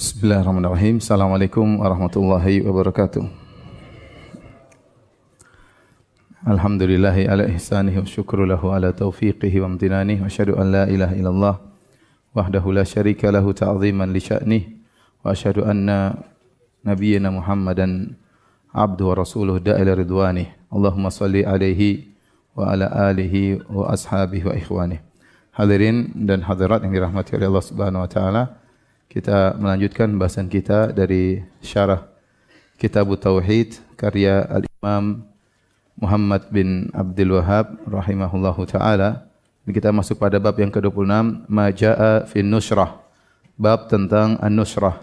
Bismillahirrahmanirrahim. Assalamualaikum warahmatullahi wabarakatuh. Alhamdulillahi ala ihsanihi wa syukru lahu ala taufiqihi wa amtinanihi wa syahadu an la ilaha illallah wahdahu la syarika lahu ta'ziman li sya'nih wa syahadu anna nabiyyina Muhammadan abdu wa rasuluh da'ila ridwanih. Allahumma salli alaihi wa ala alihi wa ashabihi wa ikhwanih. Hadirin dan hadirat yang dirahmati oleh Allah Subhanahu wa taala, kita melanjutkan bahasan kita dari syarah Kitab Tauhid karya Al-Imam Muhammad bin Abdul Wahab rahimahullahu taala. Kita masuk pada bab yang ke-26, Majaa fi Nusrah. Bab tentang An-Nusrah.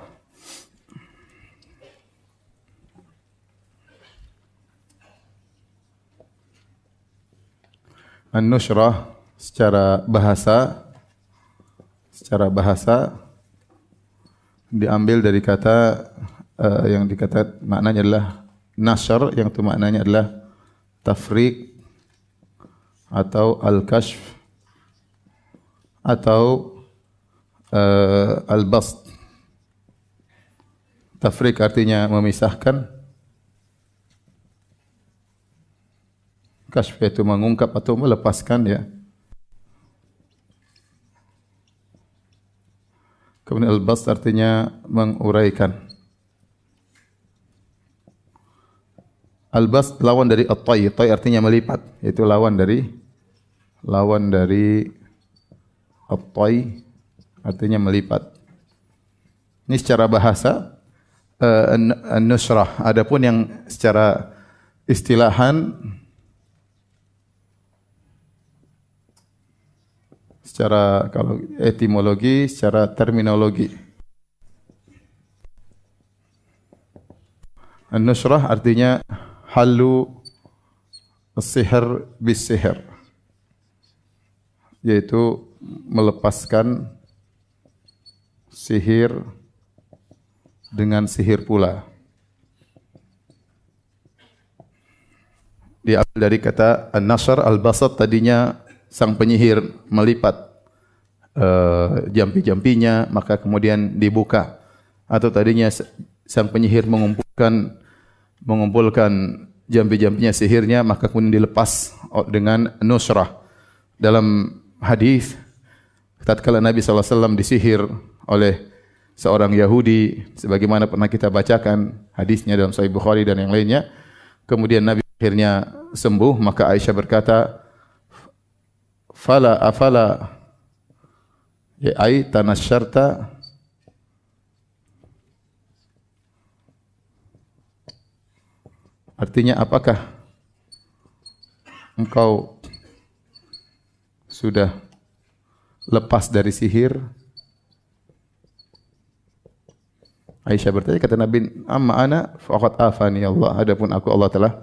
An-Nusrah secara bahasa secara bahasa diambil dari kata uh, yang dikata maknanya adalah nasr yang itu maknanya adalah tafriq atau al-kashf atau uh, al-bast. Tafriq artinya memisahkan. Kashf itu mengungkap atau melepaskan ya Kemudian al-bas artinya menguraikan. Al-bas lawan dari at-tay. Tay artinya melipat. Itu lawan dari lawan dari at-tay artinya melipat. Ini secara bahasa uh, an-nusrah. Adapun yang secara istilahan secara kalau etimologi, secara terminologi. An-nusrah artinya halu sihir bis sihir. Yaitu melepaskan sihir dengan sihir pula. Diambil dari kata an-nasr al-basat tadinya sang penyihir melipat uh, jampi-jampinya maka kemudian dibuka. Atau tadinya sang penyihir mengumpulkan mengumpulkan jampi-jampinya sihirnya maka kemudian dilepas dengan nusrah. Dalam hadis tatkala Nabi SAW disihir oleh seorang Yahudi sebagaimana pernah kita bacakan hadisnya dalam Sahih Bukhari dan yang lainnya kemudian Nabi akhirnya sembuh maka Aisyah berkata fala afala ai tanasyarta Artinya apakah engkau sudah lepas dari sihir? Aisyah bertanya kata Nabi, "Amma ana faqad afani Allah." Adapun aku Allah telah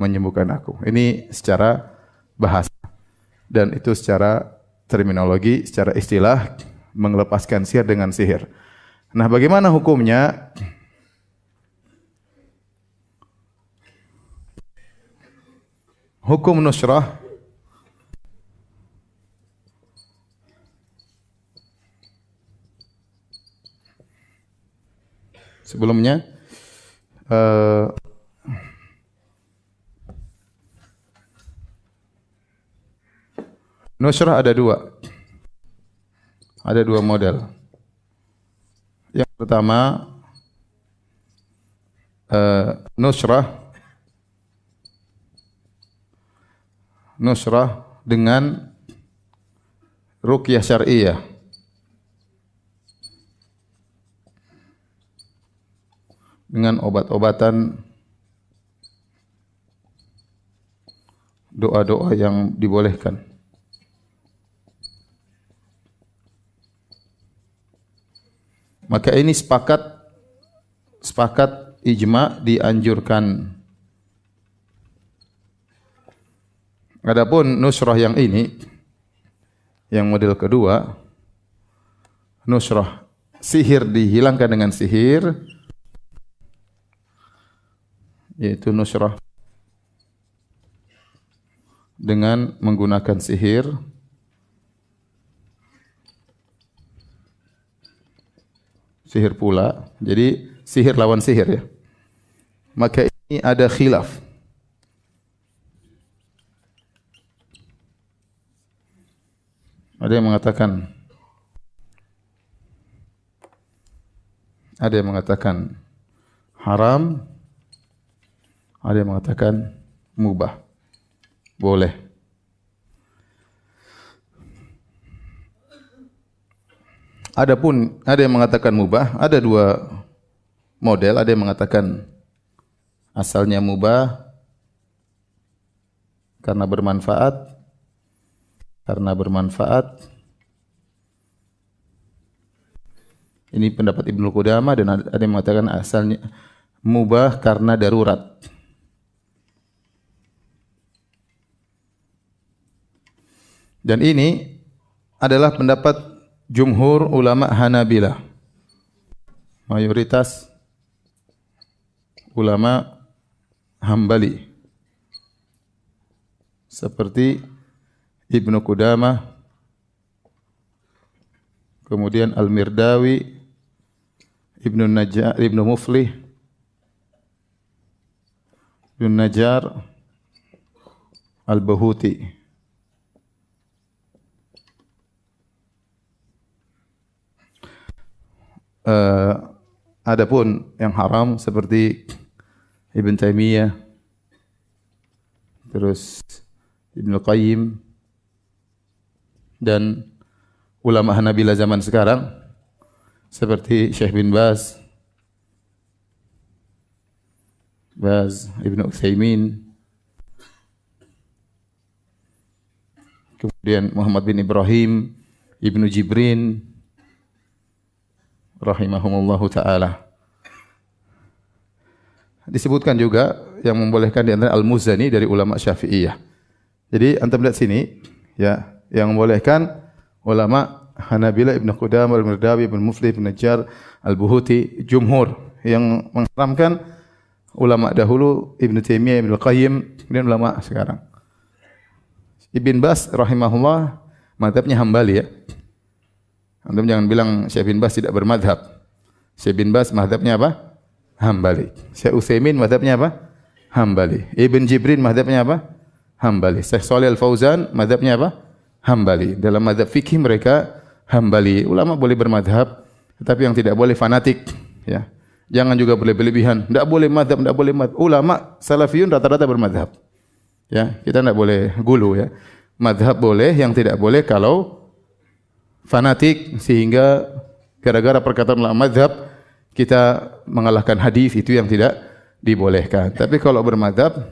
menyembuhkan aku. Ini secara bahasa dan itu secara terminologi secara istilah mengelepaskan sihir dengan sihir. Nah, bagaimana hukumnya? Hukum nusrah Sebelumnya uh, Nusrah ada dua. Ada dua model. Yang pertama, uh, nusrah. Nusrah dengan rukyah syariah. Dengan obat-obatan doa-doa yang dibolehkan. Maka ini sepakat sepakat ijma dianjurkan. Adapun nusrah yang ini yang model kedua nusrah sihir dihilangkan dengan sihir yaitu nusrah dengan menggunakan sihir. Sihir pula. Jadi sihir lawan sihir ya. Maka ini ada khilaf. Ada yang mengatakan ada yang mengatakan haram, ada yang mengatakan mubah. Boleh. Adapun ada yang mengatakan mubah, ada dua model, ada yang mengatakan asalnya mubah karena bermanfaat karena bermanfaat. Ini pendapat Ibnu Qudamah dan ada yang mengatakan asalnya mubah karena darurat. Dan ini adalah pendapat jumhur ulama Hanabilah. Mayoritas ulama Hambali. Seperti Ibnu Qudamah, kemudian Al-Mirdawi, Ibnu Najjar, Ibnu Muflih, Ibnu Najjar, Al-Bahuti. Uh, adapun yang haram seperti Ibn Taimiyah terus Ibn Qayyim dan ulama Hanabila zaman sekarang seperti Syekh bin Baz Baz Ibn Uthaymin kemudian Muhammad bin Ibrahim Ibn Jibrin rahimahumullahu taala. Disebutkan juga yang membolehkan di antara Al-Muzani dari ulama Syafi'iyah. Jadi antum lihat sini ya, yang membolehkan ulama Hanabila Ibn Qudamah Al-Mirdawi Ibn Mufli Ibn Najjar Al-Buhuti jumhur yang mengharamkan ulama dahulu Ibn Taimiyah Ibn Qayyim dan ulama sekarang. Ibn Bas rahimahullah madhabnya Hambali ya. Antum jangan bilang Syekh bin Bas tidak bermadhab. Syekh bin Bas madhabnya apa? Hambali. Syekh Uthaymin madhabnya apa? Hambali. Ibn Jibrin madhabnya apa? Hambali. Syekh Salih Al-Fauzan madhabnya apa? Hambali. Dalam madhab fikih mereka Hambali. Ulama boleh bermadhab, tetapi yang tidak boleh fanatik. Ya. Jangan juga boleh berlebihan. Tidak boleh madhab, tidak boleh madhab. Ulama salafiyun rata-rata bermadhab. Ya, kita tidak boleh gulu ya. Madhab boleh, yang tidak boleh kalau fanatik sehingga gara-gara perkataan ulama mazhab kita mengalahkan hadis itu yang tidak dibolehkan. Tapi kalau bermadhab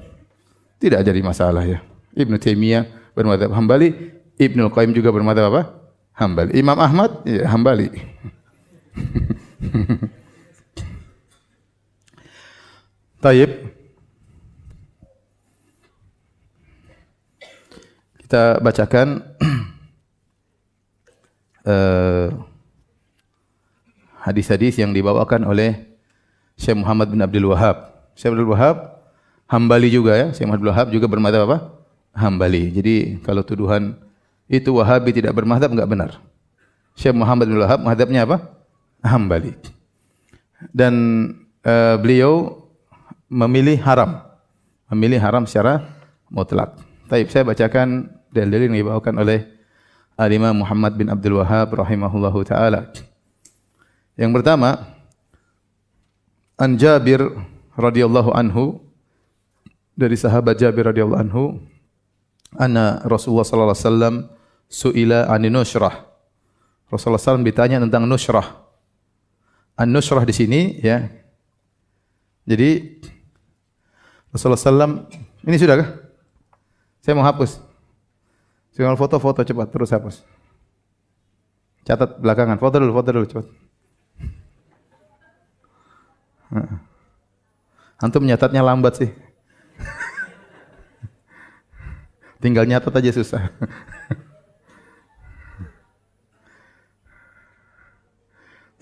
tidak jadi masalah ya. Ibn Taimiyah bermadhab Hambali, Ibn Qayyim juga bermadhab apa? Hambali. Imam Ahmad ya, Hambali. Taib. Kita bacakan Eh, hadis-hadis yang dibawakan oleh Syekh Muhammad bin Abdul Wahab. Syekh Abdul Wahab Hambali juga ya. Syekh Muhammad bin Wahab juga bermadhab apa? Hambali. Jadi kalau tuduhan itu Wahabi tidak bermadhab enggak benar. Syekh Muhammad bin Wahab madhabnya apa? Hambali. Dan uh, beliau memilih haram. Memilih haram secara mutlak. Taib saya bacakan dalil yang dibawakan oleh Al-Imam Muhammad bin Abdul Wahab rahimahullahu taala. Yang pertama, An Jabir radhiyallahu anhu dari sahabat Jabir radhiyallahu anhu anna Rasulullah sallallahu alaihi wasallam suila an nusrah. Rasulullah SAW ditanya tentang nusrah. An nusrah di sini ya. Jadi Rasulullah SAW ini sudah kah? Saya mau hapus. Tinggal foto-foto cepat terus hapus. Catat belakangan. Foto dulu, foto dulu cepat. Antum nyatatnya lambat sih. Tinggal nyatat aja susah.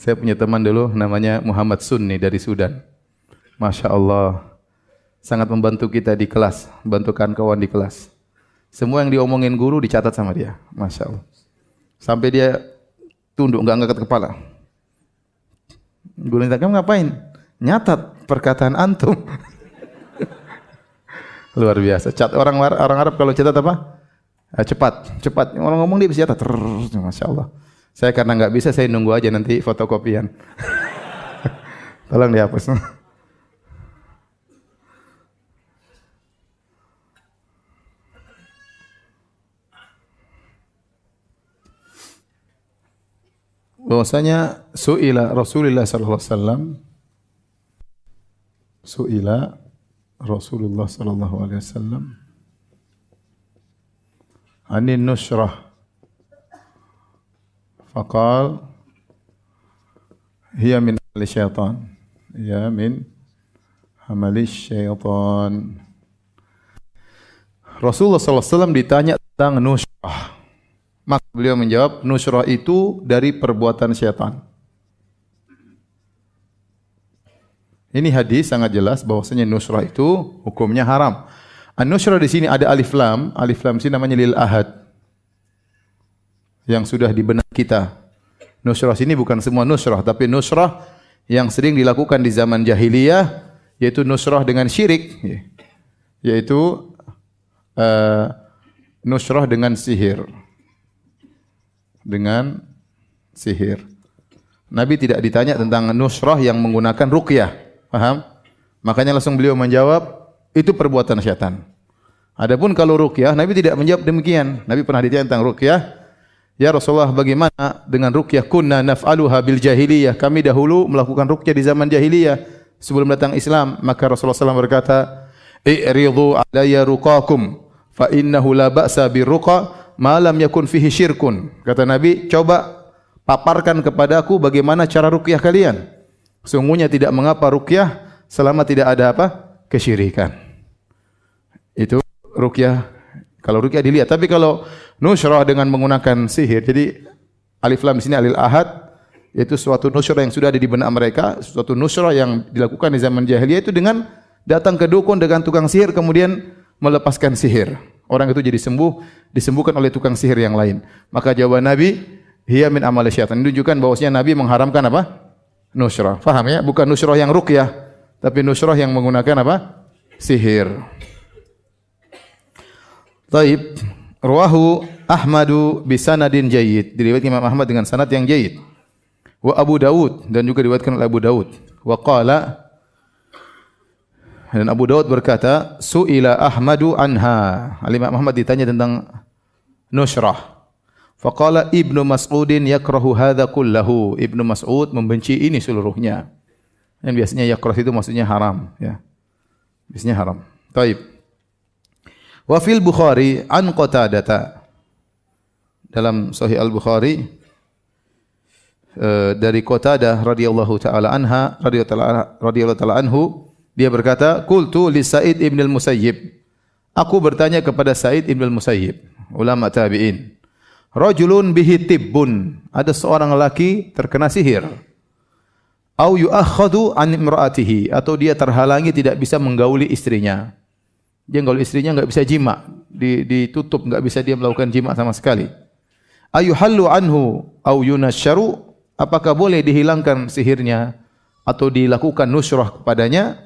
Saya punya teman dulu namanya Muhammad Sunni dari Sudan. Masya Allah. Sangat membantu kita di kelas. Bantukan kawan di kelas. Semua yang diomongin guru dicatat sama dia. Masya Allah. Sampai dia tunduk, enggak angkat kepala. Guling taklim ngapain? Nyatat perkataan antum. Luar biasa. Cat orang orang Arab kalau catat apa? Eh, cepat, cepat. Orang ngomong dia bisa catat. Masya Allah. Saya karena nggak bisa, saya nunggu aja nanti fotokopian. Tolong dihapus. bahwasanya suila Rasulullah sallallahu alaihi wasallam suila Rasulullah sallallahu alaihi wasallam. Anin nusrah faqal hiya min amali syaitan. Ya min amali syaitan. Rasulullah sallallahu alaihi wasallam ditanya tentang nusrah Maka beliau menjawab, nusrah itu dari perbuatan syaitan. Ini hadis sangat jelas bahwasanya nusrah itu hukumnya haram. An-nusrah di sini ada alif lam, alif lam sini namanya lil ahad. Yang sudah di benak kita. Nusrah sini bukan semua nusrah, tapi nusrah yang sering dilakukan di zaman jahiliyah yaitu nusrah dengan syirik yaitu uh, nusrah dengan sihir dengan sihir. Nabi tidak ditanya tentang nusrah yang menggunakan ruqyah. Paham? Makanya langsung beliau menjawab, itu perbuatan syaitan. Adapun kalau ruqyah, Nabi tidak menjawab demikian. Nabi pernah ditanya tentang ruqyah. Ya Rasulullah, bagaimana dengan ruqyah kunna naf'aluha bil jahiliyah? Kami dahulu melakukan ruqyah di zaman jahiliyah sebelum datang Islam. Maka Rasulullah SAW berkata, "I'ridu alayya ruqakum fa innahu la ba'sa bir ruqa malam yakun fihi syirkun. Kata Nabi, coba paparkan kepada aku bagaimana cara rukyah kalian. Sungguhnya tidak mengapa rukyah selama tidak ada apa? Kesyirikan. Itu rukyah. Kalau rukyah dilihat. Tapi kalau nusrah dengan menggunakan sihir. Jadi alif lam di sini alil ahad. Itu suatu nusrah yang sudah ada di benak mereka. Suatu nusrah yang dilakukan di zaman jahiliyah itu dengan datang ke dukun dengan tukang sihir kemudian melepaskan sihir orang itu jadi sembuh disembuhkan oleh tukang sihir yang lain. Maka jawaban Nabi, hiya min amal syaitan. Menunjukkan bahwasanya Nabi mengharamkan apa? Nusrah. Faham ya? Bukan nusrah yang ruqyah, tapi nusrah yang menggunakan apa? Sihir. Taib. Ruahu Ahmadu bisanadin jayyid. Diriwayatkan Imam Ahmad dengan sanad yang jayyid. Wa Abu Dawud dan juga diriwayatkan oleh Abu Dawud. Wa qala dan Abu Daud berkata, Su'ila Ahmadu anha. Alimah Muhammad ditanya tentang nusrah. Faqala Ibnu Mas'udin yakrahu hadha kullahu. Ibnu Mas'ud membenci ini seluruhnya. Yang biasanya yakrah itu maksudnya haram. Ya. Biasanya haram. Taib. Wa fil Bukhari an qatadata. Dalam Sahih Al-Bukhari, uh, dari Qatadah radhiyallahu taala anha radhiyallahu taala anhu dia berkata, "Qultu li Sa'id ibn al-Musayyib." Aku bertanya kepada Sa'id ibn al-Musayyib, ulama tabi'in. Rajulun bihi tibbun. Ada seorang lelaki terkena sihir. Au yu'akhadhu an imra'atihi atau dia terhalangi tidak bisa menggauli istrinya. Dia gaul istrinya enggak bisa jima, ditutup enggak bisa dia melakukan jima sama sekali. Ayuhallu anhu au yunasyaru apakah boleh dihilangkan sihirnya atau dilakukan nusrah kepadanya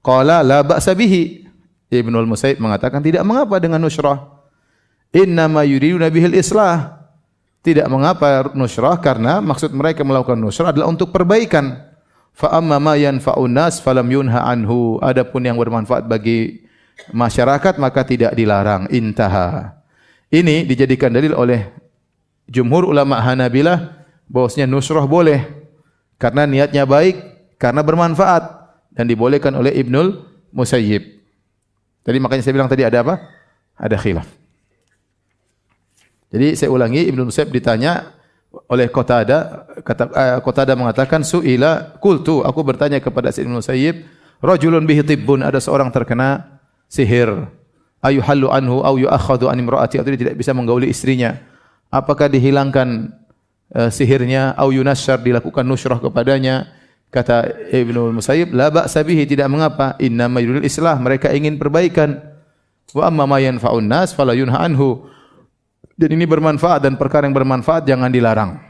Qala la ba'sa bihi. Ibnu al-Musayyib mengatakan tidak mengapa dengan nusrah. Inna ma yuriduna bihil islah. Tidak mengapa nusrah karena maksud mereka melakukan nusrah adalah untuk perbaikan. Fa amma ma yanfa'un nas falam yunha anhu. Adapun yang bermanfaat bagi masyarakat maka tidak dilarang. Intaha. Ini dijadikan dalil oleh jumhur ulama Hanabilah bahwasanya nusrah boleh karena niatnya baik, karena bermanfaat dan dibolehkan oleh Ibnul Musayyib. Jadi makanya saya bilang tadi ada apa? Ada khilaf. Jadi saya ulangi Ibnul Musayyib ditanya oleh Qatada kata uh, Qatada mengatakan suila qultu. Aku bertanya kepada Ibnul Musayyib rajulun bihi tibbun. Ada seorang terkena sihir. Ayuhallu anhu au yu'akhadhu an imraati. Atau dia tidak bisa menggauli istrinya. Apakah dihilangkan uh, sihirnya? Au yunasyar dilakukan nusrah kepadanya Kata Ibnu Musayyib, la ba'sa bihi tidak mengapa, inna mayyuril islah, mereka ingin perbaikan. Wa amma ma yanfa'un nas fala yunha anhu. Dan ini bermanfaat dan perkara yang bermanfaat jangan dilarang.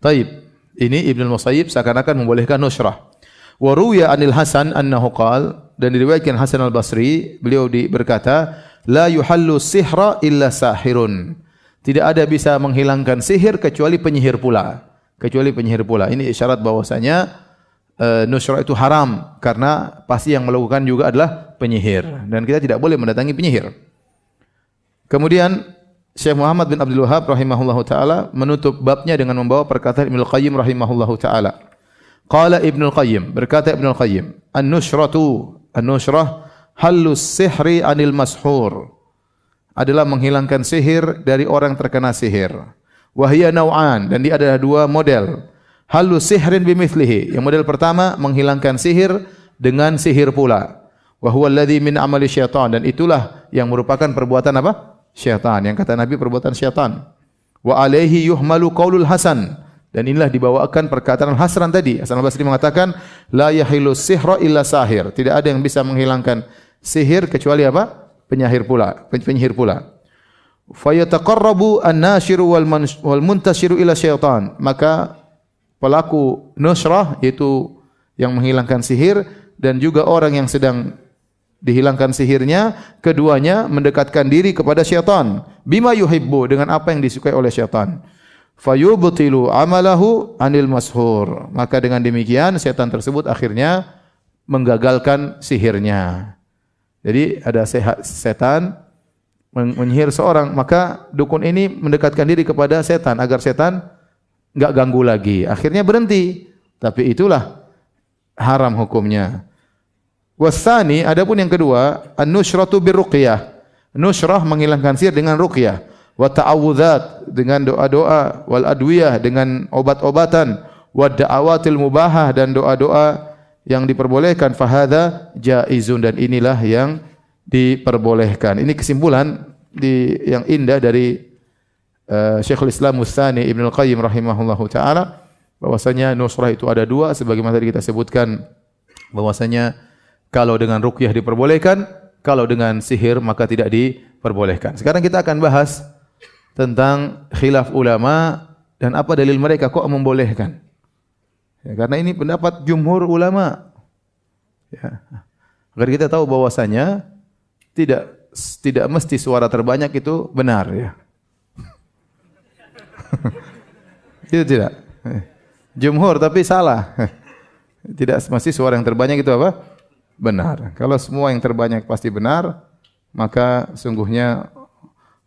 Taib. Ini Ibn Musayyib seakan-akan membolehkan nusrah. Wa ruwiya anil Hasan annahu qal dan diriwayatkan Hasan al-Basri beliau di berkata la yuhallu sihra illa sahirun. Tidak ada bisa menghilangkan sihir kecuali penyihir pula. Kecuali penyihir pula. Ini isyarat bahwasanya uh, nusrah itu haram karena pasti yang melakukan juga adalah penyihir dan kita tidak boleh mendatangi penyihir. Kemudian Syekh Muhammad bin Abdul Wahab rahimahullahu taala menutup babnya dengan membawa perkataan Ibnu Qayyim rahimahullahu taala. Qala Ibnu Qayyim berkata Ibnu Qayyim, "An-nusratu an-nusrah halus sihri anil mashur." Adalah menghilangkan sihir dari orang terkena sihir. Wahia nau'an dan dia ada dua model. Halus sihrin bimithlihi. Yang model pertama menghilangkan sihir dengan sihir pula. Wa huwa alladhi min amali syaitan dan itulah yang merupakan perbuatan apa? syaitan. Yang kata Nabi perbuatan syaitan. Wa alaihi yuhmalu qaulul Hasan. Dan inilah dibawakan perkataan Hasan tadi. Hasan al-Basri mengatakan, La yahilu sihra illa sahir. Tidak ada yang bisa menghilangkan sihir kecuali apa? Penyahir pula. Penyihir pula. Fayataqarrabu an-nashiru wal muntashiru ila syaitan. Maka pelaku nusrah, yaitu yang menghilangkan sihir, dan juga orang yang sedang dihilangkan sihirnya, keduanya mendekatkan diri kepada syaitan. Bima yuhibbu dengan apa yang disukai oleh syaitan. Fayubtilu amalahu anil mashur. Maka dengan demikian syaitan tersebut akhirnya menggagalkan sihirnya. Jadi ada setan menyihir seorang, maka dukun ini mendekatkan diri kepada setan agar setan enggak ganggu lagi. Akhirnya berhenti. Tapi itulah haram hukumnya. Wasani, adapun yang kedua, an-nusratu birruqyah. Nusrah menghilangkan sihir dengan ruqyah. Wa ta'awudzat dengan doa-doa wal adwiyah dengan obat-obatan wa da'awatil mubahah dan doa-doa yang diperbolehkan fahadha jaizun dan inilah yang diperbolehkan. Ini kesimpulan di yang indah dari uh, Syekhul Islam Mustani Ibn Al-Qayyim rahimahullahu taala bahwasanya nusrah itu ada dua sebagaimana tadi kita sebutkan bahwasanya kalau dengan ruqyah diperbolehkan, kalau dengan sihir maka tidak diperbolehkan. Sekarang kita akan bahas tentang khilaf ulama dan apa dalil mereka kok membolehkan. Ya, karena ini pendapat jumhur ulama. Ya. Agar kita tahu bahwasanya tidak tidak mesti suara terbanyak itu benar ya. itu tidak. Jumhur tapi salah. Tidak mesti suara yang terbanyak itu apa? benar. Kalau semua yang terbanyak pasti benar, maka sungguhnya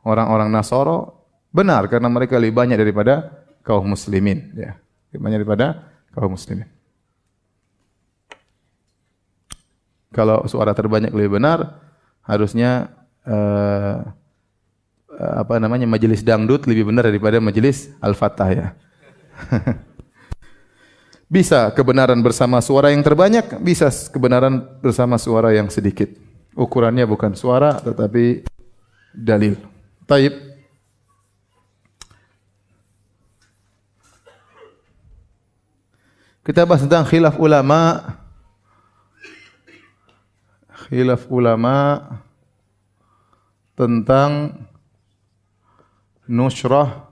orang-orang Nasoro benar karena mereka lebih banyak daripada kaum muslimin. Ya. Lebih banyak daripada kaum muslimin. Kalau suara terbanyak lebih benar, harusnya uh, apa namanya majelis dangdut lebih benar daripada majelis al-fatah ya. Bisa kebenaran bersama suara yang terbanyak, bisa kebenaran bersama suara yang sedikit. Ukurannya bukan suara tetapi dalil. Taib. Kita bahas tentang khilaf ulama. Khilaf ulama tentang nusrah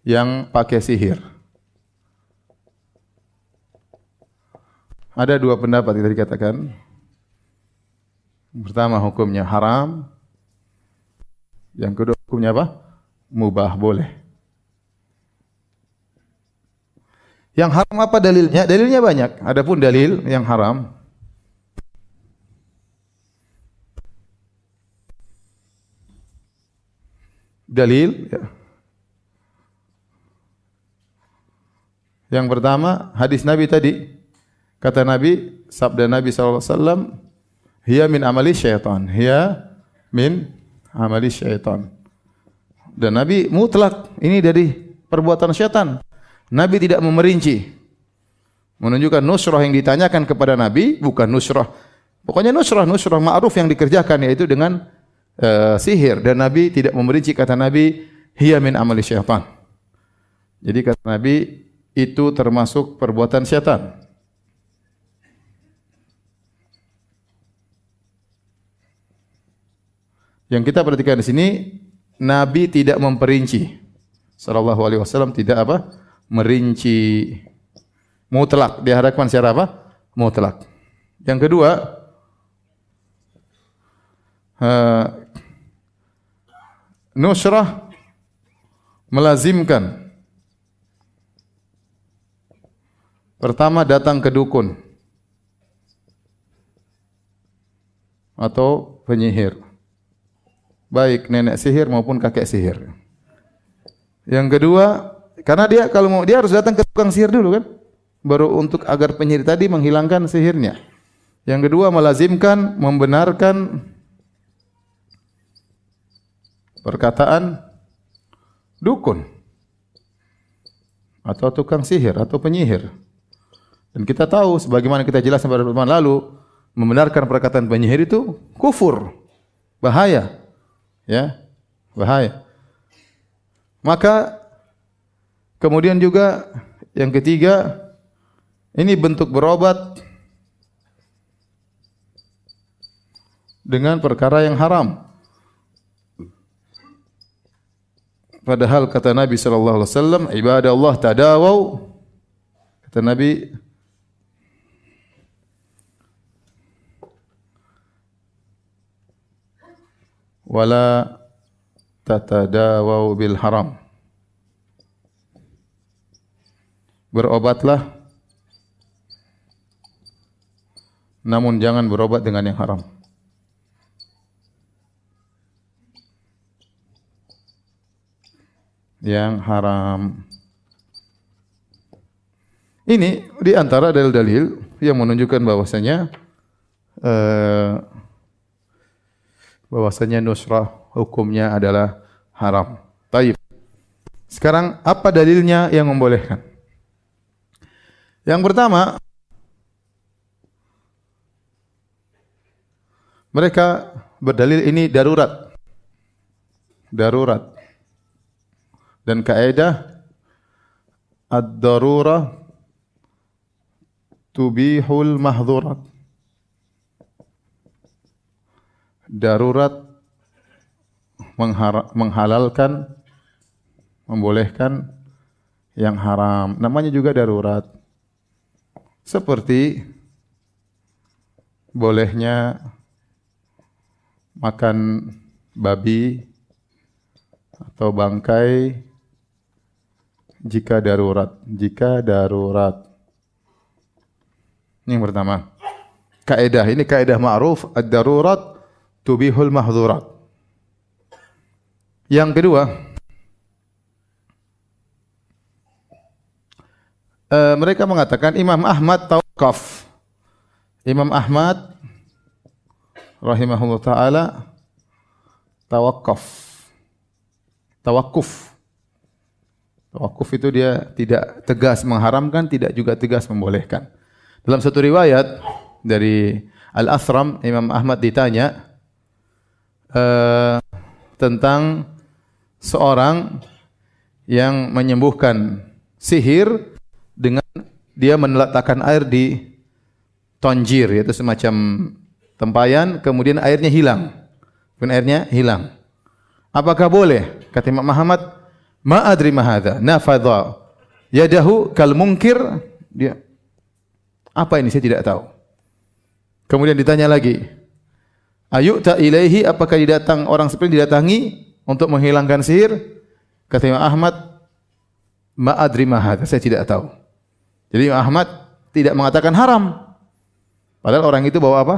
yang pakai sihir. Ada dua pendapat yang tadi katakan. Pertama hukumnya haram. Yang kedua hukumnya apa? Mubah boleh. Yang haram apa dalilnya? Dalilnya banyak. Adapun dalil yang haram dalil ya. Yang pertama hadis Nabi tadi Kata Nabi, sabda Nabi SAW, Hiya min amali syaitan. Hiya min amali syaitan. Dan Nabi mutlak, ini dari perbuatan syaitan. Nabi tidak memerinci. Menunjukkan nusrah yang ditanyakan kepada Nabi, bukan nusrah. Pokoknya nusrah, nusrah ma'ruf yang dikerjakan, yaitu dengan uh, sihir. Dan Nabi tidak memerinci, kata Nabi, Hiya min amali syaitan. Jadi kata Nabi, itu termasuk perbuatan syaitan. Yang kita perhatikan di sini Nabi tidak memperinci. Sallallahu alaihi wasallam tidak apa? merinci mutlak di hadapan secara apa? Mutlak. Yang kedua, uh, nusrah melazimkan. Pertama datang ke dukun. Atau penyihir. Baik nenek sihir maupun kakek sihir. Yang kedua karena dia kalau mau dia harus datang ke tukang sihir dulu kan? Baru untuk agar penyihir tadi menghilangkan sihirnya. Yang kedua melazimkan membenarkan perkataan dukun atau tukang sihir atau penyihir. Dan kita tahu sebagaimana kita jelaskan pada pertemuan lalu, membenarkan perkataan penyihir itu kufur. Bahaya. Ya. Bahaya. Maka kemudian juga yang ketiga ini bentuk berobat dengan perkara yang haram. Padahal kata Nabi sallallahu alaihi wasallam, ibadah Allah tadawau. Kata Nabi wala tatadawau bil haram. Berobatlah namun jangan berobat dengan yang haram. Yang haram. Ini di antara dalil-dalil yang menunjukkan bahwasanya uh, bahwasanya nusrah hukumnya adalah haram. Taib. Sekarang apa dalilnya yang membolehkan? Yang pertama mereka berdalil ini darurat. Darurat dan kaidah ad-darurah tubihul mahdhurat darurat menghalalkan membolehkan yang haram. Namanya juga darurat. Seperti bolehnya makan babi atau bangkai jika darurat. Jika darurat. Ini yang pertama. Kaedah ini kaedah ma'ruf ad-darurat tubihul mahdhurat. Yang kedua, uh, mereka mengatakan Imam Ahmad tawakaf. Imam Ahmad rahimahullah taala tawakaf. Tawakuf. Wakuf itu dia tidak tegas mengharamkan, tidak juga tegas membolehkan. Dalam satu riwayat dari Al-Asram, Imam Ahmad ditanya uh, tentang seorang yang menyembuhkan sihir dengan dia meneletakkan air di tonjir, yaitu semacam tempayan, kemudian airnya hilang. Kemudian airnya hilang. Apakah boleh? Kata Imam Muhammad, Ma adri ma hadza nafadha yadahu kal munkir dia apa ini saya tidak tahu. Kemudian ditanya lagi, Ayu ta ilaihi apakah didatang orang seperti didatangi untuk menghilangkan sihir? Kata Imam Ahmad, ma adri ma hadza saya tidak tahu. Jadi Imam Ahmad tidak mengatakan haram. Padahal orang itu bawa apa?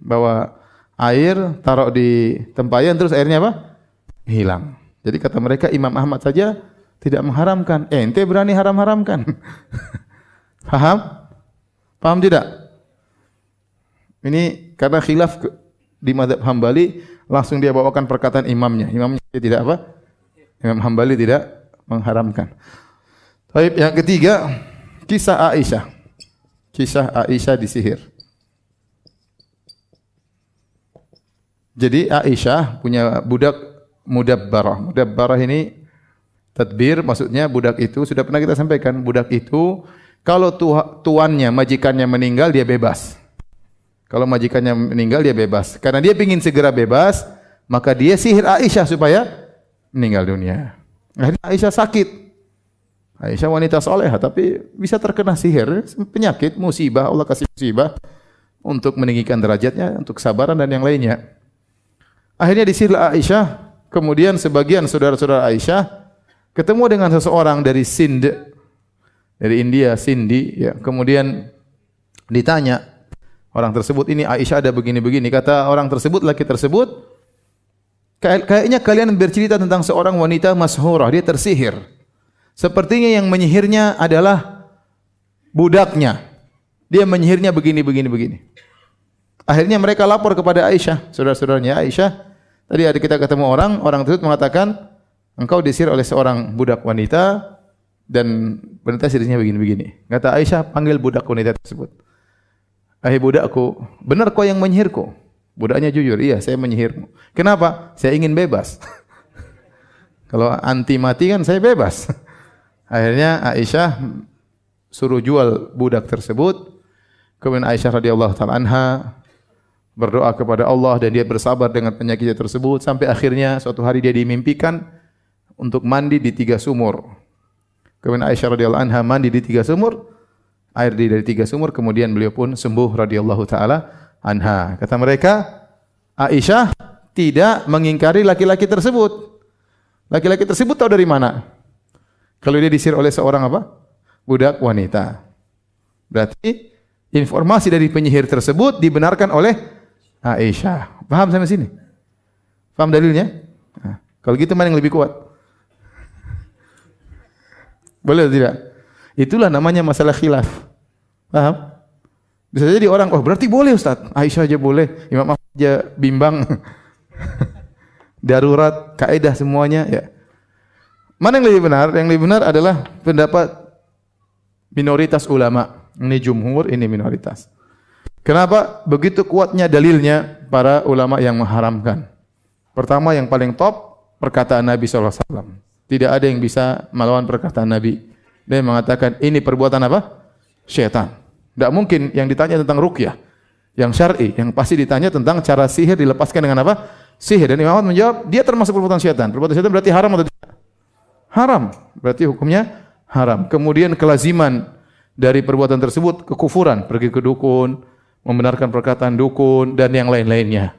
Bawa air, taruh di tempayan terus airnya apa? Hilang. Jadi kata mereka Imam Ahmad saja tidak mengharamkan. Eh, ente berani haram-haramkan. Faham? Faham tidak? Ini karena khilaf di madhab Hambali langsung dia bawakan perkataan imamnya. Imamnya tidak apa? Imam Hambali tidak mengharamkan. Baik, yang ketiga kisah Aisyah. Kisah Aisyah disihir. Jadi Aisyah punya budak mudabbarah. Mudabbarah ini tadbir maksudnya budak itu sudah pernah kita sampaikan budak itu kalau tuannya majikannya meninggal dia bebas. Kalau majikannya meninggal dia bebas. Karena dia ingin segera bebas, maka dia sihir Aisyah supaya meninggal dunia. Akhirnya Aisyah sakit. Aisyah wanita soleha tapi bisa terkena sihir, penyakit, musibah, Allah kasih musibah untuk meninggikan derajatnya, untuk kesabaran dan yang lainnya. Akhirnya disirlah Aisyah, kemudian sebagian saudara-saudara Aisyah ketemu dengan seseorang dari Sind, dari India, Sindi, ya. kemudian ditanya, orang tersebut ini Aisyah ada begini-begini, kata orang tersebut, laki tersebut, kayaknya kalian bercerita tentang seorang wanita mashurah, dia tersihir. Sepertinya yang menyihirnya adalah budaknya. Dia menyihirnya begini, begini, begini. Akhirnya mereka lapor kepada Aisyah, saudara-saudaranya Aisyah. Tadi ada kita ketemu orang, orang tersebut mengatakan, engkau disihir oleh seorang budak wanita dan wanita sihirnya begini-begini. Kata Aisyah, panggil budak wanita tersebut. Ahai budakku, benar kau yang menyihirku? Budaknya jujur, iya saya menyihirmu. Kenapa? Saya ingin bebas. Kalau anti mati kan saya bebas. Akhirnya Aisyah suruh jual budak tersebut. Kemudian Aisyah radhiyallahu taala anha berdoa kepada Allah dan dia bersabar dengan penyakitnya tersebut sampai akhirnya suatu hari dia dimimpikan untuk mandi di tiga sumur. Kemudian Aisyah radhiyallahu anha mandi di tiga sumur, air di dari tiga sumur kemudian beliau pun sembuh radhiyallahu taala anha. Kata mereka, Aisyah tidak mengingkari laki-laki tersebut. Laki-laki tersebut tahu dari mana? Kalau dia disir oleh seorang apa? Budak wanita. Berarti informasi dari penyihir tersebut dibenarkan oleh Aisyah. Paham sampai sini? Paham dalilnya? Nah, kalau gitu mana yang lebih kuat? Boleh atau tidak? Itulah namanya masalah khilaf. Paham? Bisa jadi orang, oh berarti boleh Ustaz. Aisyah aja boleh. Imam Ahmad aja bimbang. Darurat, kaidah semuanya. Ya. Mana yang lebih benar? Yang lebih benar adalah pendapat minoritas ulama. Ini jumhur, ini minoritas. Kenapa? Begitu kuatnya dalilnya para ulama yang mengharamkan. Pertama yang paling top perkataan Nabi SAW. Tidak ada yang bisa melawan perkataan Nabi. Dia mengatakan ini perbuatan apa? Syaitan. Tidak mungkin yang ditanya tentang rukyah. Yang syar'i, yang pasti ditanya tentang cara sihir dilepaskan dengan apa? Sihir. Dan Imam Ahmad menjawab, dia termasuk perbuatan syaitan. Perbuatan syaitan berarti haram atau tidak? haram. Berarti hukumnya haram. Kemudian kelaziman dari perbuatan tersebut kekufuran, pergi ke dukun, membenarkan perkataan dukun dan yang lain-lainnya.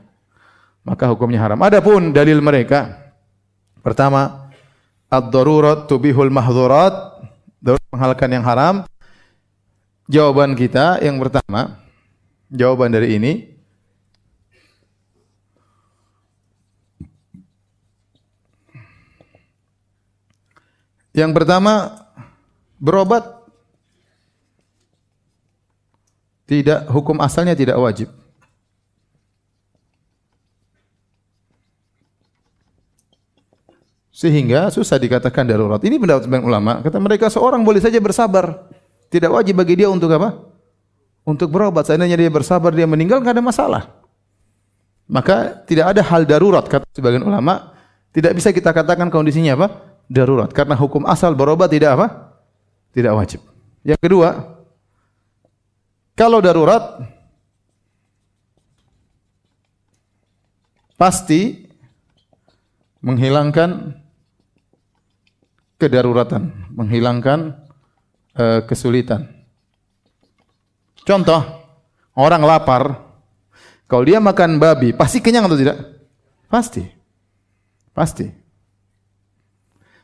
Maka hukumnya haram. Adapun dalil mereka pertama ad-darurat tubihul mahdhurat, darurat menghalalkan yang haram. Jawaban kita yang pertama, jawaban dari ini Yang pertama berobat tidak hukum asalnya tidak wajib. Sehingga susah dikatakan darurat. Ini pendapat sebagian ulama. Kata mereka seorang boleh saja bersabar. Tidak wajib bagi dia untuk apa? Untuk berobat. Seandainya dia bersabar, dia meninggal, tidak ada masalah. Maka tidak ada hal darurat, kata sebagian ulama. Tidak bisa kita katakan kondisinya apa? darurat karena hukum asal berobat tidak apa? Tidak wajib. Yang kedua, kalau darurat pasti menghilangkan kedaruratan, menghilangkan uh, kesulitan. Contoh, orang lapar, kalau dia makan babi, pasti kenyang atau tidak? Pasti. Pasti.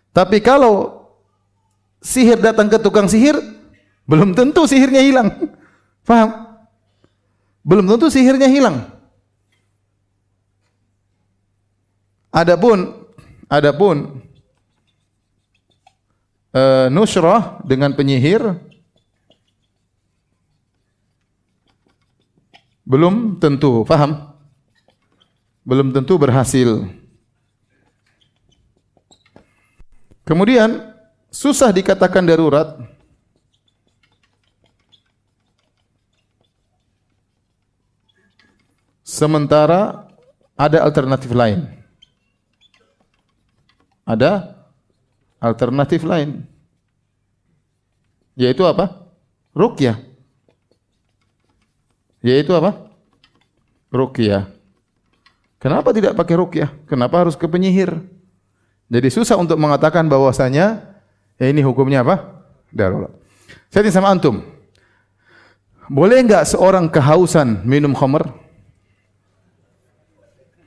Tapi kalau sihir datang ke tukang sihir, belum tentu sihirnya hilang. Faham? Belum tentu sihirnya hilang. Adapun adapun e, nusrah dengan penyihir belum tentu, faham? Belum tentu berhasil. Kemudian susah dikatakan darurat. Sementara ada alternatif lain. Ada alternatif lain. Yaitu apa? Ruqyah. Yaitu apa? Ruqyah. Kenapa tidak pakai ruqyah? Kenapa harus ke penyihir? Jadi susah untuk mengatakan bahwasanya Ya ini hukumnya apa? Darurat. Saya tanya sama antum. Boleh enggak seorang kehausan minum khamr?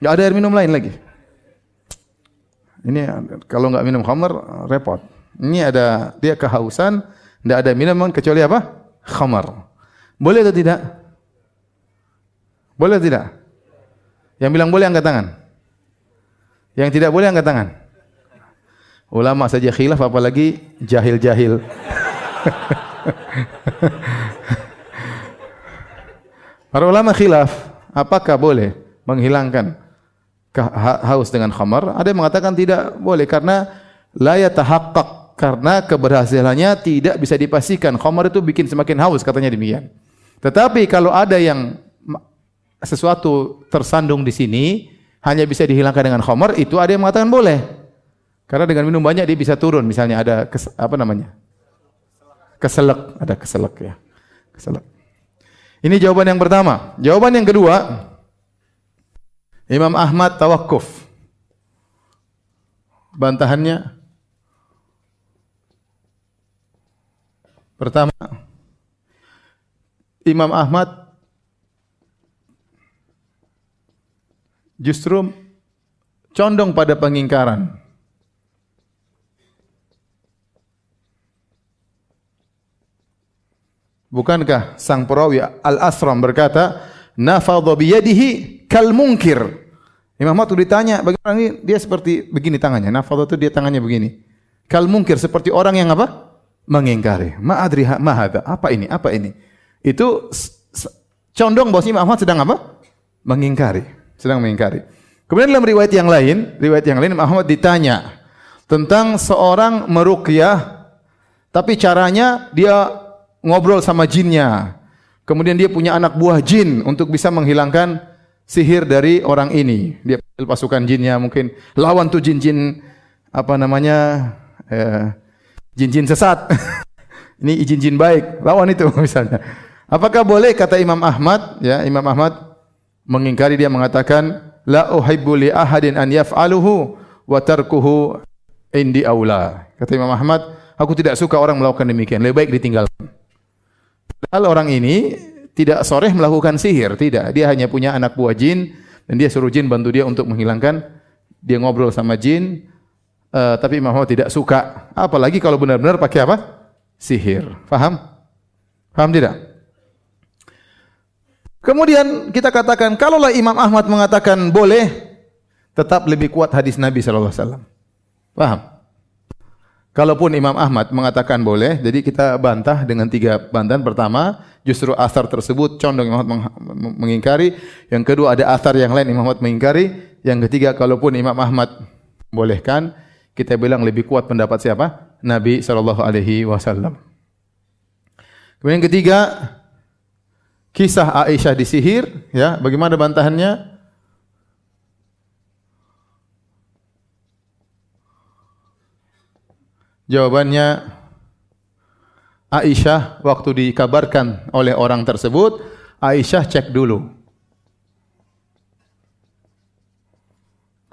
Enggak ada air minum lain lagi. Ini kalau enggak minum khamr repot. Ini ada dia kehausan, enggak ada minuman kecuali apa? Khamr. Boleh atau tidak? Boleh atau tidak? Yang bilang boleh angkat tangan. Yang tidak boleh angkat tangan. Ulama saja khilaf apalagi jahil-jahil. Para ulama khilaf, apakah boleh menghilangkan haus dengan khamar? Ada yang mengatakan tidak boleh karena la yatahaqqaq karena keberhasilannya tidak bisa dipastikan. Khamar itu bikin semakin haus katanya demikian. Tetapi kalau ada yang sesuatu tersandung di sini hanya bisa dihilangkan dengan khamar, itu ada yang mengatakan boleh. Karena dengan minum banyak dia bisa turun, misalnya ada kes, apa namanya? keselak, ada keselak ya. Keselak. Ini jawaban yang pertama. Jawaban yang kedua, Imam Ahmad tawakuf. Bantahannya pertama Imam Ahmad justru condong pada pengingkaran. Bukankah sang perawi Al-Asram berkata, "Nafadha bi yadihi kal munkir." Imam Ahmad ditanya, bagaimana ini dia seperti begini tangannya. Nafadha itu dia tangannya begini. Kal munkir seperti orang yang apa? Mengingkari. Ma adri ma hadha? Apa ini? Apa ini? Itu condong bahwa Imam Ahmad sedang apa? Mengingkari. Sedang mengingkari. Kemudian dalam riwayat yang lain, riwayat yang lain Imam Ahmad ditanya tentang seorang meruqyah tapi caranya dia ngobrol sama jinnya. Kemudian dia punya anak buah jin untuk bisa menghilangkan sihir dari orang ini. Dia panggil pasukan jinnya mungkin lawan tu jin-jin apa namanya eh, jin-jin sesat. ini jin-jin baik, lawan itu misalnya. Apakah boleh kata Imam Ahmad ya Imam Ahmad mengingkari dia mengatakan la uhibbu li ahadin an yaf'aluhu wa tarkuhu indi aula. Kata Imam Ahmad, aku tidak suka orang melakukan demikian, lebih baik ditinggalkan. Padahal orang ini tidak soreh melakukan sihir, tidak. Dia hanya punya anak buah jin dan dia suruh jin bantu dia untuk menghilangkan. Dia ngobrol sama jin, uh, tapi Imam Ahmad tidak suka. Apalagi kalau benar-benar pakai apa? Sihir. Faham? Faham tidak? Kemudian kita katakan, kalaulah Imam Ahmad mengatakan boleh, tetap lebih kuat hadis Nabi Sallallahu Alaihi Wasallam. Faham? Kalaupun Imam Ahmad mengatakan boleh, jadi kita bantah dengan tiga bantahan. Pertama, justru asar tersebut condong Imam Ahmad mengingkari. Yang kedua, ada asar yang lain Imam Ahmad mengingkari. Yang ketiga, kalaupun Imam Ahmad bolehkan, kita bilang lebih kuat pendapat siapa? Nabi sallallahu alaihi wasallam. Kemudian ketiga, kisah Aisyah disihir, ya, bagaimana bantahannya? Jawabannya Aisyah waktu dikabarkan oleh orang tersebut, Aisyah cek dulu.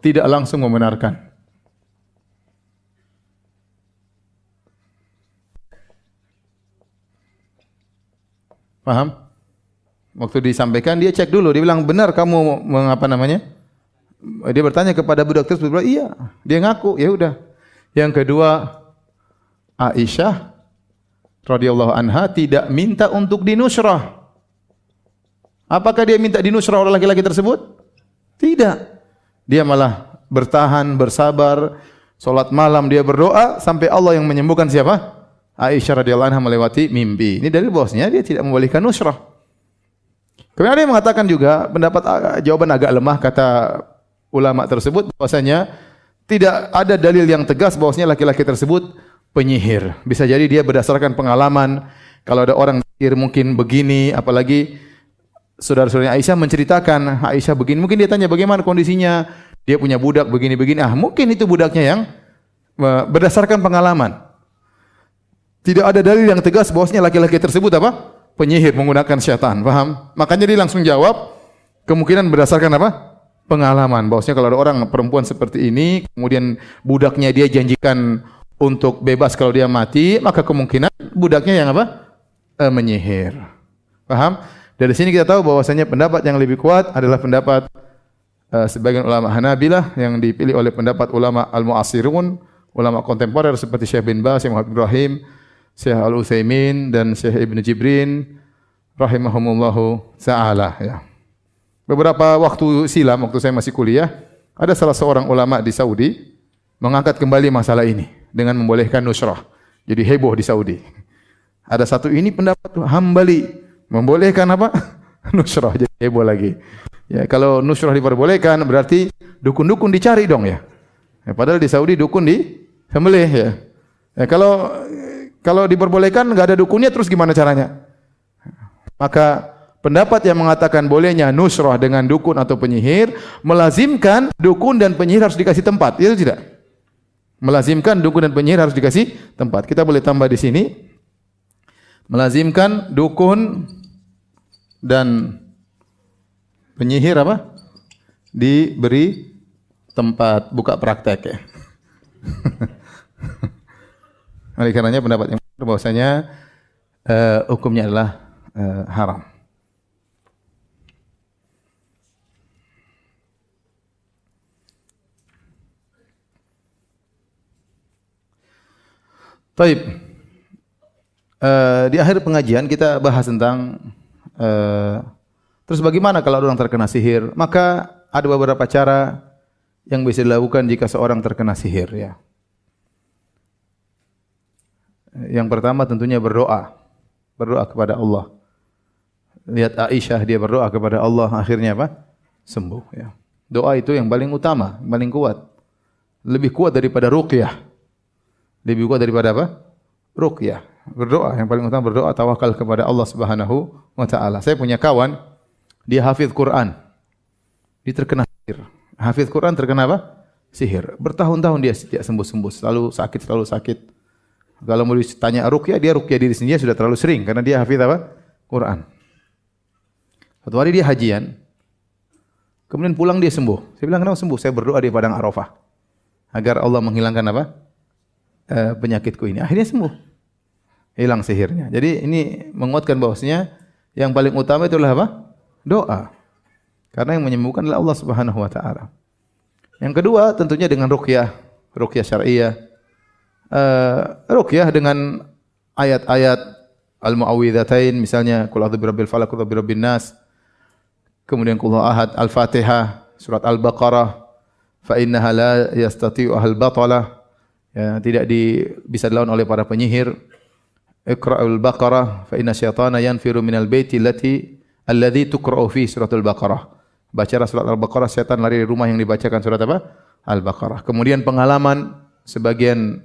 Tidak langsung membenarkan. Paham? Waktu disampaikan dia cek dulu, dia bilang benar kamu mengapa namanya? Dia bertanya kepada budak tersebut, iya. Dia ngaku, ya udah. Yang kedua, Aisyah radhiyallahu anha tidak minta untuk dinusrah. Apakah dia minta dinusrah oleh laki-laki tersebut? Tidak. Dia malah bertahan, bersabar, solat malam dia berdoa sampai Allah yang menyembuhkan siapa? Aisyah radhiyallahu anha melewati mimpi. Ini dari bosnya dia tidak membolehkan nusrah. Kemudian yang mengatakan juga pendapat jawaban agak lemah kata ulama tersebut bahwasanya tidak ada dalil yang tegas bahwasanya laki-laki tersebut penyihir. Bisa jadi dia berdasarkan pengalaman. Kalau ada orang sihir mungkin begini, apalagi saudara-saudaranya Aisyah menceritakan Aisyah begini. Mungkin dia tanya bagaimana kondisinya. Dia punya budak begini-begini. Ah, mungkin itu budaknya yang berdasarkan pengalaman. Tidak ada dalil yang tegas bahwasanya laki-laki tersebut apa? Penyihir menggunakan syaitan. Paham? Makanya dia langsung jawab kemungkinan berdasarkan apa? Pengalaman. Bahwasanya kalau ada orang perempuan seperti ini, kemudian budaknya dia janjikan untuk bebas kalau dia mati, maka kemungkinan budaknya yang apa? E, menyihir. Paham? Dari sini kita tahu bahwasanya pendapat yang lebih kuat adalah pendapat uh, sebagian ulama Hanabilah yang dipilih oleh pendapat ulama Al-Mu'asirun, ulama kontemporer seperti Syekh bin Baz, Syekh Muhammad Ibrahim, Syekh Al-Utsaimin dan Syekh Ibn Jibrin rahimahumullahu taala ya. Beberapa waktu silam waktu saya masih kuliah, ada salah seorang ulama di Saudi mengangkat kembali masalah ini dengan membolehkan nusrah. Jadi heboh di Saudi. Ada satu ini pendapat Hambali membolehkan apa? nusrah jadi heboh lagi. Ya, kalau nusrah diperbolehkan berarti dukun-dukun dicari dong ya. ya padahal di Saudi dukun di sembelih ya. ya. kalau kalau diperbolehkan enggak ada dukunnya terus gimana caranya? Maka pendapat yang mengatakan bolehnya nusrah dengan dukun atau penyihir melazimkan dukun dan penyihir harus dikasih tempat. Itu tidak? Melazimkan dukun dan penyihir harus dikasih tempat. Kita boleh tambah di sini. Melazimkan dukun dan penyihir apa? Diberi tempat buka praktek ya. Oleh karenanya pendapat yang bahwasanya uh, hukumnya adalah uh, haram. Baik. Uh, di akhir pengajian kita bahas tentang Eh, terus bagaimana kalau orang terkena sihir? Maka ada beberapa cara yang bisa dilakukan jika seorang terkena sihir. Ya. Yang pertama tentunya berdoa. Berdoa kepada Allah. Lihat Aisyah dia berdoa kepada Allah akhirnya apa? Sembuh. Ya. Doa itu yang paling utama, paling kuat. Lebih kuat daripada ruqyah. Lebih kuat daripada apa? Ruqyah berdoa yang paling utama berdoa tawakal kepada Allah Subhanahu wa taala. Saya punya kawan dia hafiz Quran. Dia terkena sihir. Hafiz Quran terkena apa? Sihir. Bertahun-tahun dia tidak sembuh-sembuh, selalu sakit, selalu sakit. Kalau mau ditanya ruqyah, dia ruqyah diri sendiri sudah terlalu sering karena dia hafiz apa? Quran. Satu hari dia hajian. Kemudian pulang dia sembuh. Saya bilang kenapa sembuh? Saya berdoa di padang Arafah agar Allah menghilangkan apa? E, penyakitku ini. Akhirnya sembuh hilang sihirnya. Jadi ini menguatkan bahwasanya yang paling utama itu adalah apa? Doa. Karena yang menyembuhkan adalah Allah Subhanahu wa taala. Yang kedua tentunya dengan ruqyah, ruqyah syar'iyyah. Uh, ruqyah dengan ayat-ayat al-muawwidzatain misalnya qul a'udzu birabbil falaq wa birabbin nas. Kemudian qul ahad al-Fatihah, surat al-Baqarah fa innaha la yastati'u ahl batalah. Ya, tidak di, bisa dilawan oleh para penyihir. Iqra'ul Baqarah fa inna syaitana yanfiru minal baiti allati alladhi tuqra'u fi suratul Baqarah. Baca surat Al-Baqarah syaitan lari dari rumah yang dibacakan surat apa? Al-Baqarah. Kemudian pengalaman sebagian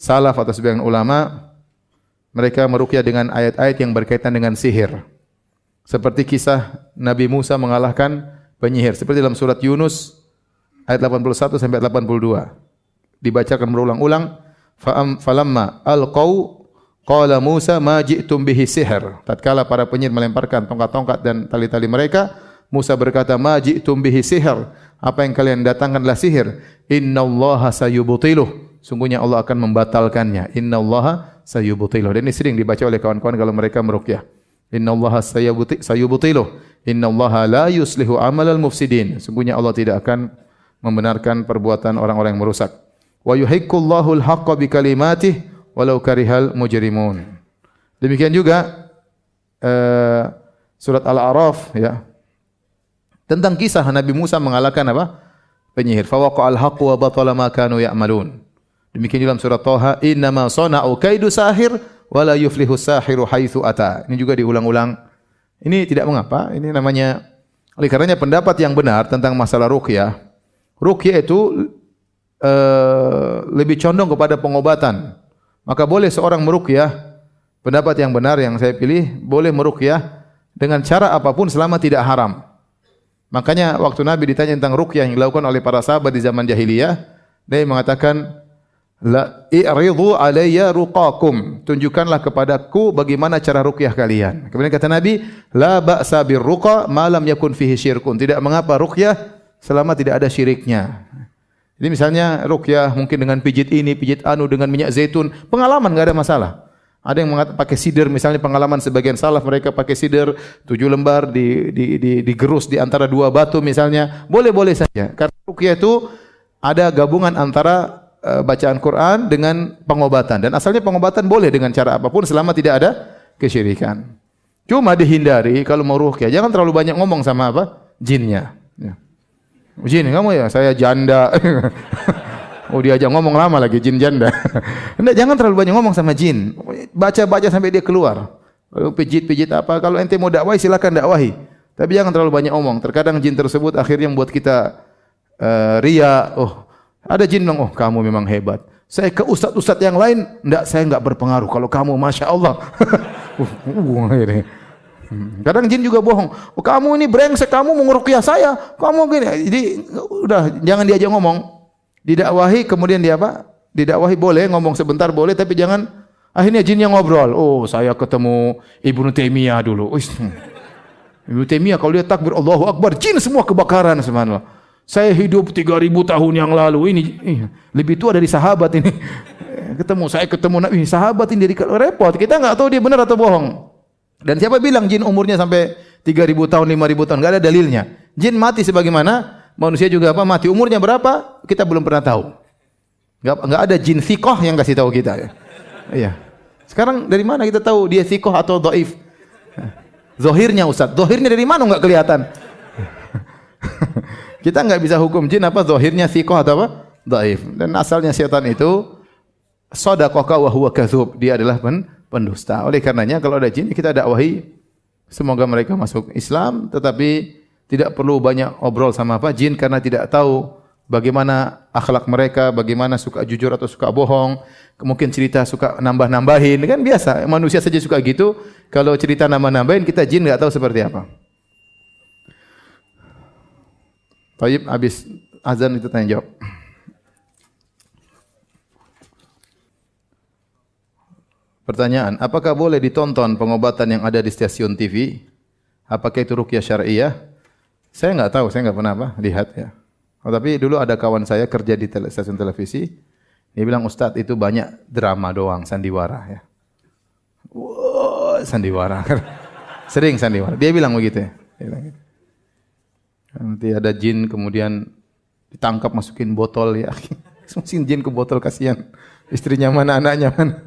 salaf atau sebagian ulama mereka meruqyah dengan ayat-ayat yang berkaitan dengan sihir. Seperti kisah Nabi Musa mengalahkan penyihir seperti dalam surat Yunus ayat 81 sampai 82. Dibacakan berulang-ulang fa falamma alqau Qala Musa ma ji'tum bihi sihr. Tatkala para penyihir melemparkan tongkat-tongkat dan tali-tali mereka, Musa berkata, "Ma ji'tum bihi sihr." Apa yang kalian datangkanlah sihir. Innallaha sayubtiluh. Sungguhnya Allah akan membatalkannya. Innallaha sayubtiluh. Dan ini sering dibaca oleh kawan-kawan kalau mereka meruqyah. Innallaha sayubtiluh. Innallaha la yuslihu amalal mufsidin. Sungguhnya Allah tidak akan membenarkan perbuatan orang-orang yang merusak. Wa yuhiqqullahu al-haqqa bi kalimatih walau karihal mujrimun. Demikian juga uh, surat Al-A'raf ya. Tentang kisah Nabi Musa mengalahkan apa? Penyihir. Fa waqa'al haqqu wa batala ma kanu ya'malun. Demikian dalam surat Thaha, "Inna ma sana'u kaidu sahir wa la yuflihu sahiru haitsu ata." Ini juga diulang-ulang. Ini tidak mengapa, ini namanya oleh karenanya pendapat yang benar tentang masalah ruqyah. Ruqyah itu uh, lebih condong kepada pengobatan maka boleh seorang meruqyah pendapat yang benar yang saya pilih boleh meruqyah dengan cara apapun selama tidak haram. Makanya waktu Nabi ditanya tentang ruqyah yang dilakukan oleh para sahabat di zaman jahiliyah, dia mengatakan la i'ridu alayya ruqakum tunjukkanlah kepadaku bagaimana cara ruqyah kalian. Kemudian kata Nabi, la ba'sa birruqa ma lam yakun fihi syirkun. Tidak mengapa ruqyah selama tidak ada syiriknya. Jadi misalnya rukyah mungkin dengan pijit ini, pijit anu dengan minyak zaitun, pengalaman enggak ada masalah. Ada yang mengatakan pakai sidir, misalnya pengalaman sebagian salaf mereka pakai sidir tujuh lembar di, di, di, digerus di antara dua batu misalnya, boleh-boleh saja. Karena rukyah itu ada gabungan antara uh, bacaan Quran dengan pengobatan dan asalnya pengobatan boleh dengan cara apapun selama tidak ada kesyirikan. Cuma dihindari kalau mau rukyah jangan terlalu banyak ngomong sama apa jinnya. Jin kamu ya, saya janda. Oh diajak ngomong lama lagi jin janda. Enggak jangan terlalu banyak ngomong sama jin. Baca-baca sampai dia keluar. Pijit-pijit apa kalau ente mau dakwahi silakan dakwahi. Tapi jangan terlalu banyak ngomong. Terkadang jin tersebut akhirnya membuat kita uh, ria. Oh, ada jin bilang, "Oh, kamu memang hebat." Saya ke ustaz-ustaz yang lain, enggak saya enggak berpengaruh. Kalau kamu Masya Allah. uh, uh, Kadang jin juga bohong. Oh, kamu ini brengsek, kamu mengurukiah saya. Kamu gini. Jadi udah jangan diajak ngomong. Didakwahi kemudian dia apa? Didakwahi boleh ngomong sebentar boleh tapi jangan akhirnya jinnya ngobrol. Oh, saya ketemu Ibnu Taimiyah dulu. Ibnu Taimiyah kalau dia takbir Allahu Akbar, jin semua kebakaran subhanallah. Saya hidup 3000 tahun yang lalu ini lebih tua dari sahabat ini. Ketemu saya ketemu Nabi sahabat ini jadi repot. Kita enggak tahu dia benar atau bohong. Dan siapa bilang jin umurnya sampai 3000 tahun, 5000 tahun? Enggak ada dalilnya. Jin mati sebagaimana? Manusia juga apa? Mati. Umurnya berapa? Kita belum pernah tahu. Enggak enggak ada jin sikoh yang kasih tahu kita. Ya iya. Sekarang dari mana kita tahu dia sikoh atau dhaif? Zahirnya ustaz. Zahirnya dari mana? Enggak kelihatan. Kita enggak bisa hukum jin apa zahirnya sikoh atau apa? Dhaif. Dan asalnya setan itu sadaqaka wa huwa kadzub dia adalah pen pendusta oleh karenanya kalau ada jin kita dakwahi semoga mereka masuk Islam tetapi tidak perlu banyak obrol sama apa jin karena tidak tahu bagaimana akhlak mereka, bagaimana suka jujur atau suka bohong. Mungkin cerita suka nambah-nambahin, kan biasa. Manusia saja suka gitu. Kalau cerita nambah-nambahin, kita jin enggak tahu seperti apa. Taib habis azan itu tanya jawab. Pertanyaan, apakah boleh ditonton pengobatan yang ada di stasiun TV? Apakah itu rukyah syariah? Saya enggak tahu, saya enggak pernah apa lihat ya. Oh, tapi dulu ada kawan saya kerja di tele, stasiun televisi. Dia bilang Ustadz itu banyak drama doang, sandiwara ya. Wow, sandiwara. Sering sandiwara. Dia bilang begitu ya. Dia bilang gitu. Nanti ada jin kemudian ditangkap masukin botol ya. Masukin jin ke botol kasihan. Istrinya mana, anaknya mana.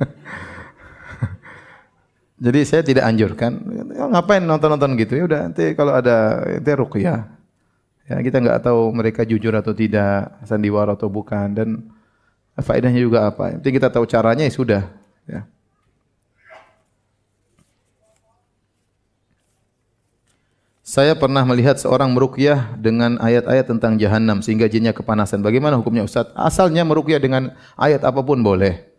Jadi saya tidak anjurkan. Ya, ngapain nonton-nonton gitu? Ya udah nanti kalau ada nanti ruqyah. Ya kita enggak tahu mereka jujur atau tidak, sandiwara atau bukan dan faedahnya juga apa. Nanti kita tahu caranya ya sudah, ya. Saya pernah melihat seorang meruqyah dengan ayat-ayat tentang jahanam sehingga jinnya kepanasan. Bagaimana hukumnya Ustaz? Asalnya meruqyah dengan ayat apa pun boleh.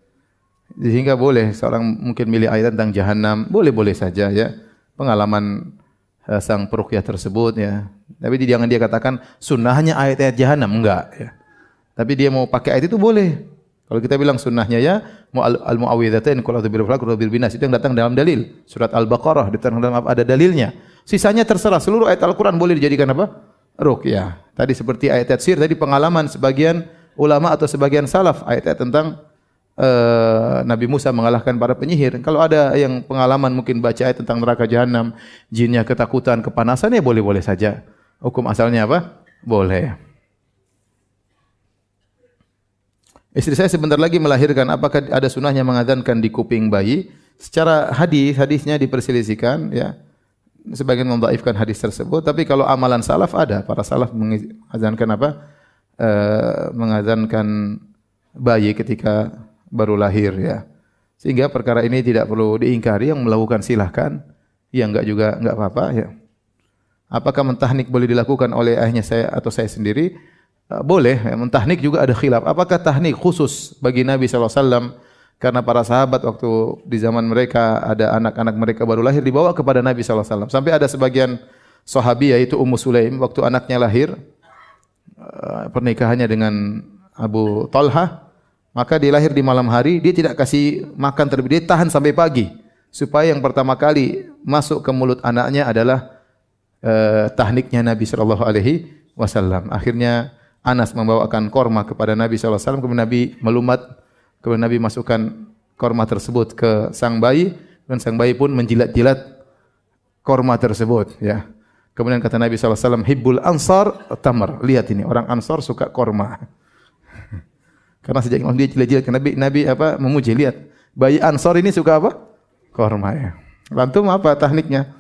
Sehingga boleh seorang mungkin milih ayat tentang jahanam, boleh-boleh saja ya. Pengalaman uh, sang peruqyah tersebut ya. Tapi jangan dia katakan sunnahnya ayat-ayat jahanam, enggak ya. Tapi dia mau pakai ayat itu boleh. Kalau kita bilang sunnahnya ya, al-muawwidzatain qul a'udzu birabbil falaq wa binas itu yang datang dalam dalil. Surat Al-Baqarah datang dalam ada dalilnya. Sisanya terserah seluruh ayat Al-Qur'an boleh dijadikan apa? Ruqyah. Tadi seperti ayat-ayat tadi pengalaman sebagian ulama atau sebagian salaf ayat-ayat tentang uh, Nabi Musa mengalahkan para penyihir. Kalau ada yang pengalaman mungkin baca ayat tentang neraka jahanam, jinnya ketakutan, kepanasan ya boleh-boleh saja. Hukum asalnya apa? Boleh. Istri saya sebentar lagi melahirkan. Apakah ada sunnahnya mengadhankan di kuping bayi? Secara hadis, hadisnya diperselisihkan. Ya. Sebagian membaifkan hadis tersebut. Tapi kalau amalan salaf ada. Para salaf mengadhankan apa? Uh, mengadhankan bayi ketika baru lahir ya. Sehingga perkara ini tidak perlu diingkari yang melakukan silahkan, yang enggak juga enggak apa-apa ya. Apakah mentahnik boleh dilakukan oleh ayahnya saya atau saya sendiri? Uh, boleh, ya. mentahnik juga ada khilaf. Apakah tahnik khusus bagi Nabi wasallam karena para sahabat waktu di zaman mereka ada anak-anak mereka baru lahir dibawa kepada Nabi wasallam. Sampai ada sebagian sahabi yaitu Ummu Sulaim waktu anaknya lahir uh, pernikahannya dengan Abu Talha maka dia lahir di malam hari, dia tidak kasih makan terlebih, dia tahan sampai pagi. Supaya yang pertama kali masuk ke mulut anaknya adalah uh, tahniknya Nabi sallallahu alaihi wasallam. Akhirnya Anas membawakan korma kepada Nabi SAW, kemudian Nabi melumat, kemudian Nabi masukkan korma tersebut ke sang bayi, dan sang bayi pun menjilat-jilat korma tersebut. Ya. Kemudian kata Nabi SAW, Hibbul Ansar Tamar. Lihat ini, orang Ansar suka korma. Karena sejak dia jilat-jilat, Nabi, Nabi apa memuji, lihat. Bayi Ansar ini suka apa? Korma ya. Lantum apa tekniknya?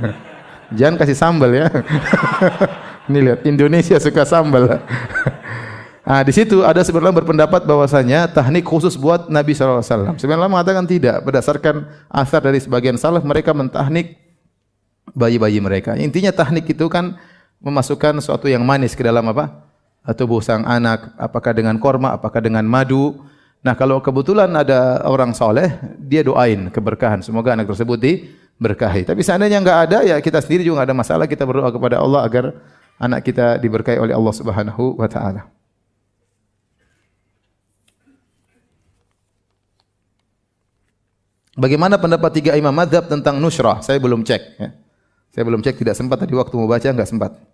Jangan kasih sambal ya. Ini lihat Indonesia suka sambal. Ah di situ ada sebenarnya berpendapat bahwasanya teknik khusus buat Nabi SAW. Sebenarnya mengatakan tidak. Berdasarkan asar dari sebagian salaf mereka mentahnik bayi-bayi mereka. Intinya teknik itu kan memasukkan sesuatu yang manis ke dalam apa? Tubuh sang anak. Apakah dengan korma, apakah dengan madu. Nah kalau kebetulan ada orang soleh, dia doain keberkahan. Semoga anak tersebut diberkahi. Tapi seandainya enggak ada, ya kita sendiri juga enggak ada masalah. Kita berdoa kepada Allah agar anak kita diberkahi oleh Allah Subhanahu wa taala. Bagaimana pendapat tiga imam madhab tentang nusrah? Saya belum cek. Ya. Saya belum cek, tidak sempat tadi waktu mau baca, enggak sempat.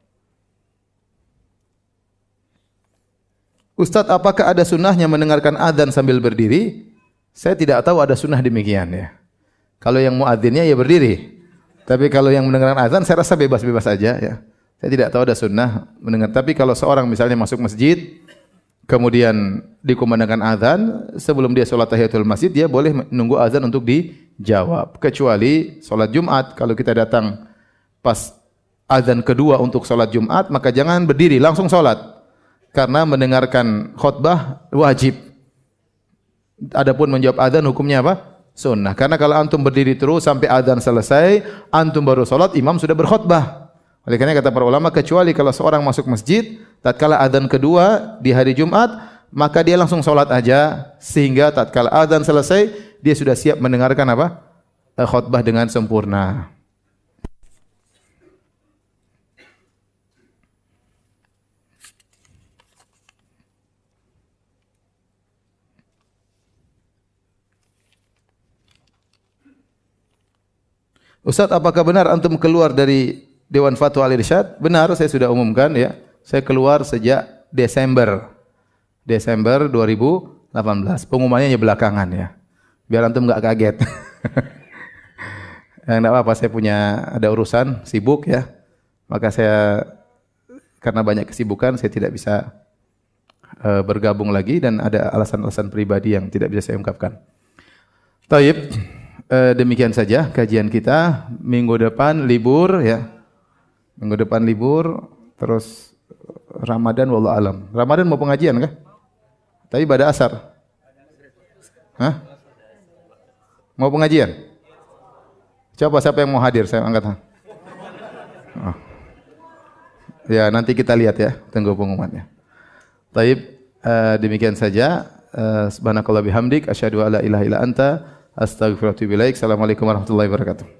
Ustaz, apakah ada sunnahnya mendengarkan adzan sambil berdiri? Saya tidak tahu ada sunnah demikian ya. Kalau yang muadzinnya ya berdiri. Tapi kalau yang mendengarkan adzan saya rasa bebas-bebas saja ya. Saya tidak tahu ada sunnah mendengar. Tapi kalau seorang misalnya masuk masjid, kemudian dikumandangkan azan, sebelum dia sholat tahiyatul masjid, dia boleh menunggu azan untuk dijawab. Kecuali sholat Jumat, kalau kita datang pas azan kedua untuk sholat Jumat, maka jangan berdiri, langsung sholat karena mendengarkan khutbah wajib. Adapun menjawab adzan hukumnya apa? Sunnah. Karena kalau antum berdiri terus sampai adzan selesai, antum baru salat, imam sudah berkhutbah. Oleh karena kata para ulama kecuali kalau seorang masuk masjid tatkala adzan kedua di hari Jumat, maka dia langsung salat aja sehingga tatkala adzan selesai dia sudah siap mendengarkan apa? khutbah dengan sempurna. Ustaz, apakah benar antum keluar dari Dewan Fatwa Al-Irsyad? Benar, saya sudah umumkan ya. Saya keluar sejak Desember. Desember 2018. Pengumumannya ya belakangan ya. Biar antum enggak kaget. Enggak apa-apa, saya punya ada urusan, sibuk ya. Maka saya karena banyak kesibukan saya tidak bisa uh, bergabung lagi dan ada alasan-alasan pribadi yang tidak bisa saya ungkapkan. Taib eh, demikian saja kajian kita. Minggu depan libur ya. Minggu depan libur terus Ramadan wallahu alam. Ramadan mau pengajian kah? Tapi pada asar. Hah? Mau pengajian? Coba siapa yang mau hadir? Saya angkat tangan. Oh. Ya, nanti kita lihat ya, tunggu pengumumannya. Taib, uh, demikian saja. Uh, Subhanakallah bihamdik, asyhadu alla ilaha illa anta, Astagfirullahaladzim. Assalamualaikum warahmatullahi wabarakatuh.